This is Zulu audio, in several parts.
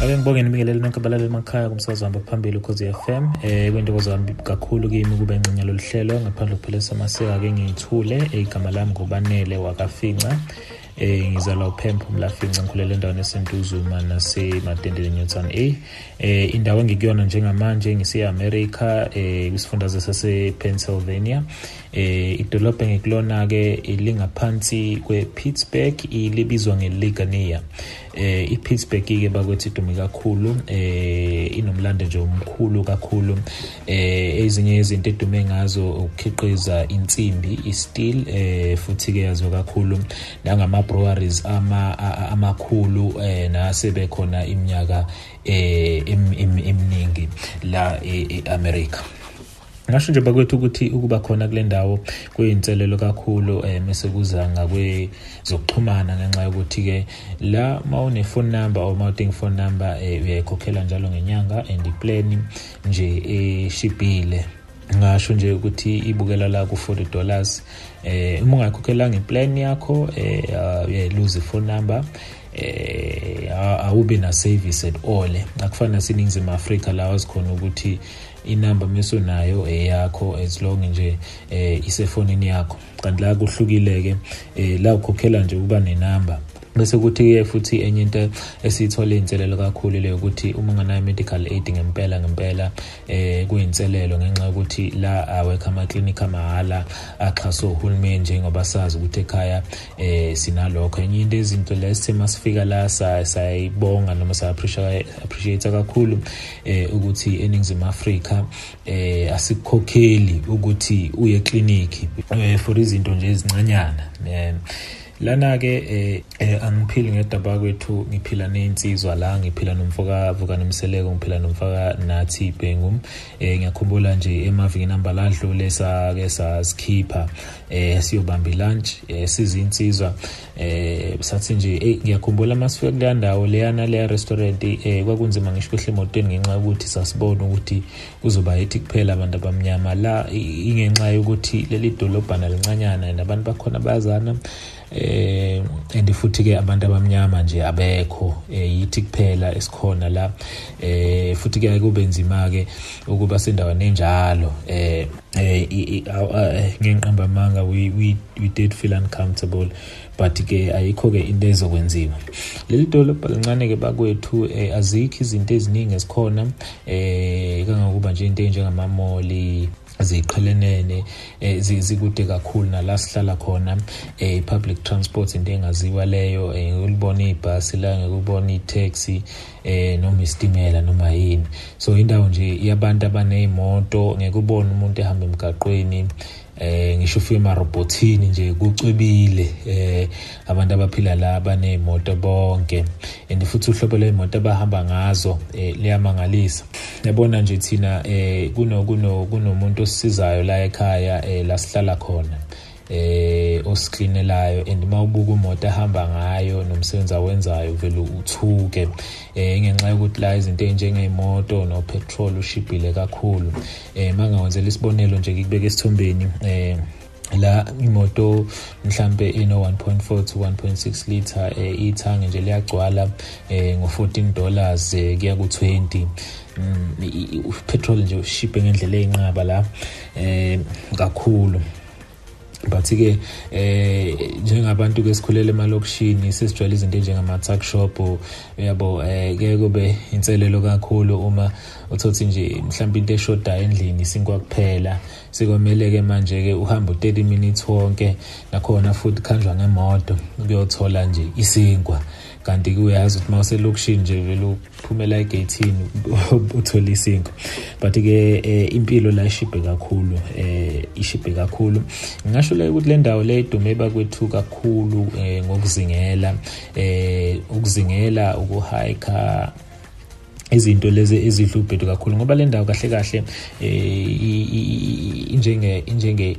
ake ngibonge nibingelele nonke abalaleli emakhaya kumsakazo wahamba phambili ukhozi FM eh kwentokozo wami kakhulu kimi kube ngcinya lolu hlelo. Ngaphandle kokuphelisa amasiko ake ngiyithule igama lami ngobanele wakafinca eh ngizalwa uPempo Mlafinca ngikhulela endaweni esentuzuma nasemadendeni Newton A. Eh indawo engikuyona njengamanje ngisiya America eh kwisifundazwe sase Pennsylvania eh idolobha engikulona ke lingaphansi kwePittsburgh ilibizwa ngeLigania eh iPittsburgh ke bakwethu idume kakhulu eh inomlando nje omkhulu kakhulu. Eh ezinye izinto edume ngazo ukukhiqiza insimbi isteel eh futhi ke yaziwa kakhulu nangama breweries ama amakhulu eh nasebe khona iminyaka eh eminingi la eAmerica ngasho nje bakwethu ukuthi ukuba khona kule ndawo kuyinselelo kakhulu eh mase kuza ngakwezokuxhumana ngenxa yokuthi ke la mawune phone number or mawudinga phone number eh uyayikhokhela njalo ngenyanga and iplan nje eshibhile. Ngasho nje ukuthi ibukela la ku40 dollars eh uma ungakhokhelanga iplan yakho eh uyayiluza iphone number eh awubi na service at all. Akufana naseningizimu Afrika la wazikhona ukuthi inamba mesonayo eyakho as long nje eh isefonini yakho. Kanti la kuhlukile ke eh la ukhokhela nje uba nenamba bese kuthi ke futhi enye into esiyithola inselelo kakhulu le ukuthi uma unganayo medical aid ngempela ngempela eh kuyinselelo ngenxa yokuthi la awekho ama clinic amahala axhaswe uhulumeni njengoba sazi ukuthi ekhaya eh sinalokho. Enye into izinto lesithe masifika la sayibonga noma sa appreciate appreciate kakhulu eh ukuthi eningizimu Afrika eh asikhokheli ukuthi uye clinic eh for izinto nje ezincanyana lana ke eh, eh angiphili ngedaba kwethu ngiphila neinsizwa la ngiphila nomfoka vuka nomseleko ngiphila nomfaka nathi Bhengum eh ngiyakhumbula nje emaviki namba ladlule sake sasikhipha eh siyobamba lunch eh sizinsizwa eh sathi nje eh ngiyakhumbula masifika kule ndawo leyana le restaurant eh kwakunzima ngisho kuhle emotweni ngenxa yokuthi sasibona ukuthi kuzoba yithi kuphela abantu abamnyama la ingenxa yokuthi leli dolobhana lincanyana nabantu bakhona bayazana. Eh and futhi ke abantu abamnyama nje abekho. Eh yithi kuphela esikhona la. Eh futhi ke kube nzima ke ukuba sendaweni enjalo. Eh ngenqamba amanga we we we did feel uncomfortable but ke ayikho ke into ezokwenziwa. Leli dolobha lincane ke bakwethu azikho izinto eziningi esikhona eh kangakuba nje into enjengamamoli ziqhelenene zikude kakhulu nala sihlala khona. Eh public transport into engaziwa leyo ngikubona ibhasi la ngikubona itaxi eh noma isitimela noma yini. So indawo nje yabantu abanezimoto ngekubona umuntu ehamba emgaqweni eh ngisho ufika emarobotini nje kucwebile eh abantu abaphila la banezimoto bonke. And futhi uhlobo lwemoto abahamba ngazo eh liyamangalisa yabona nje thina eh kuno kuno kunomuntu osisizayo la ekhaya eh la sihlala khona. Eh osiklinelayo and mawubuka imoto ahamba ngayo nomsebenzi awenzayo vele uthuke eh ngenxa yokuthi la izinto enjengemoto no petrol ushibhile kakhulu. Eh mangawenzela isibonelo nje ngikubeka esithombeni eh la imoto mhlambe ino 1.4 to 1.6 liter eh ithangi nje liyagcwala eh ngo14 dollars kuya ku20 mm, petrol nje ushibhe ngendlela eyinqaba la eh kakhulu. But ke eh njengabantu ke sikhulela emalokishini sesijwayele izinto njengama tuck shop yabo eh ke kube inselelo kakhulu uma uthothi nje mhlawumbe into eshoda endlini isinkwa kuphela. Sekomele ke manje ke uhamba u30 minutes wonke nakhona futhi khanjwa ngemoto kuyothola nje isinkwa kanti ke uyazi ukuthi mawuselokishini nje vele uphumela egate-ini uthola isinko but ke impilo la ishibhe kakhulu eh ishibhe kakhulu. Ngingasho le ukuthi le ndawo le idume bakwethu kakhulu ngokuzingela eh ukuzingela ukuhike izinto lezi ezidla ubhedu kakhulu ngoba le ndawo kahle kahle eh injenge injenge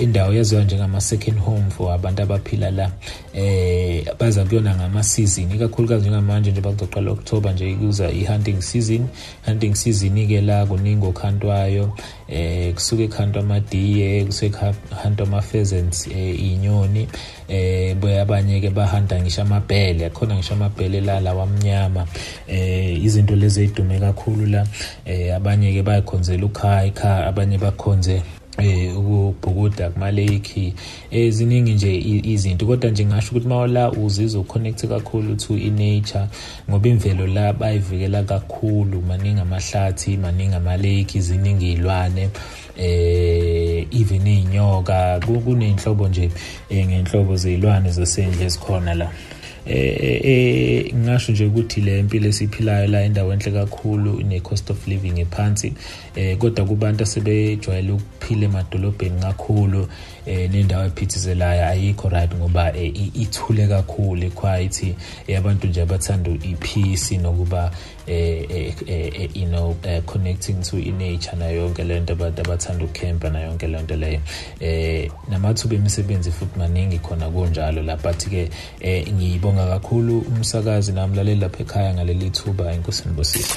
indawo yaziwa njengama second home for abantu abaphila la eh baza kuyona ngama season ikakhulukazi njengamanje nje bakuzoqala October nje kuza i-hunting season. Hunting season ke la kuningi okhantwayo eh kusuke khantwa amadiye kusuke khantwa ama pheasants eh inyoni eh boya abanye ke bahanda ngisho amabhele. Akhona ngisho amabhele la lawa amnyama eh izinto lezi ezidume kakhulu la eh abanye ke bayakhonzela ukhaya abanye bakhonze eh ukubhukuda kuma lake eh, nje izinto. Kodwa nje ngisho ukuthi mawala uzizwa uconnect kakhulu to inature ngoba imvelo la bayivikela kakhulu maningi amahlathi maningi ama lake iziningi izilwane eh even inyoka kunenhlobo nje eh, ngenhlobo zezilwane zasendle ezikhona la. Eh eh ngisho nje ukuthi le mpilo esiphilayo la indawo enhle kakhulu ine cost of living ephansi eh kodwa kubantu asebejwayele ukuphila emadolobheni kakhulu eh nendawo ephithizelayo ayikho right ngoba eh, ithule kakhulu equiet yabantu nje abathanda ipeace nokuba eh, eh you know connecting to nature nayo yonke lento abantu abathanda ukucampa nayo yonke lento leyo. Eh namathuba emisebenzi futhi maningi khona kunjalo lapha but ke ngiyibonga kakhulu umsakazi namlaleli lapha ekhaya ngaleli thuba inkosi nibusise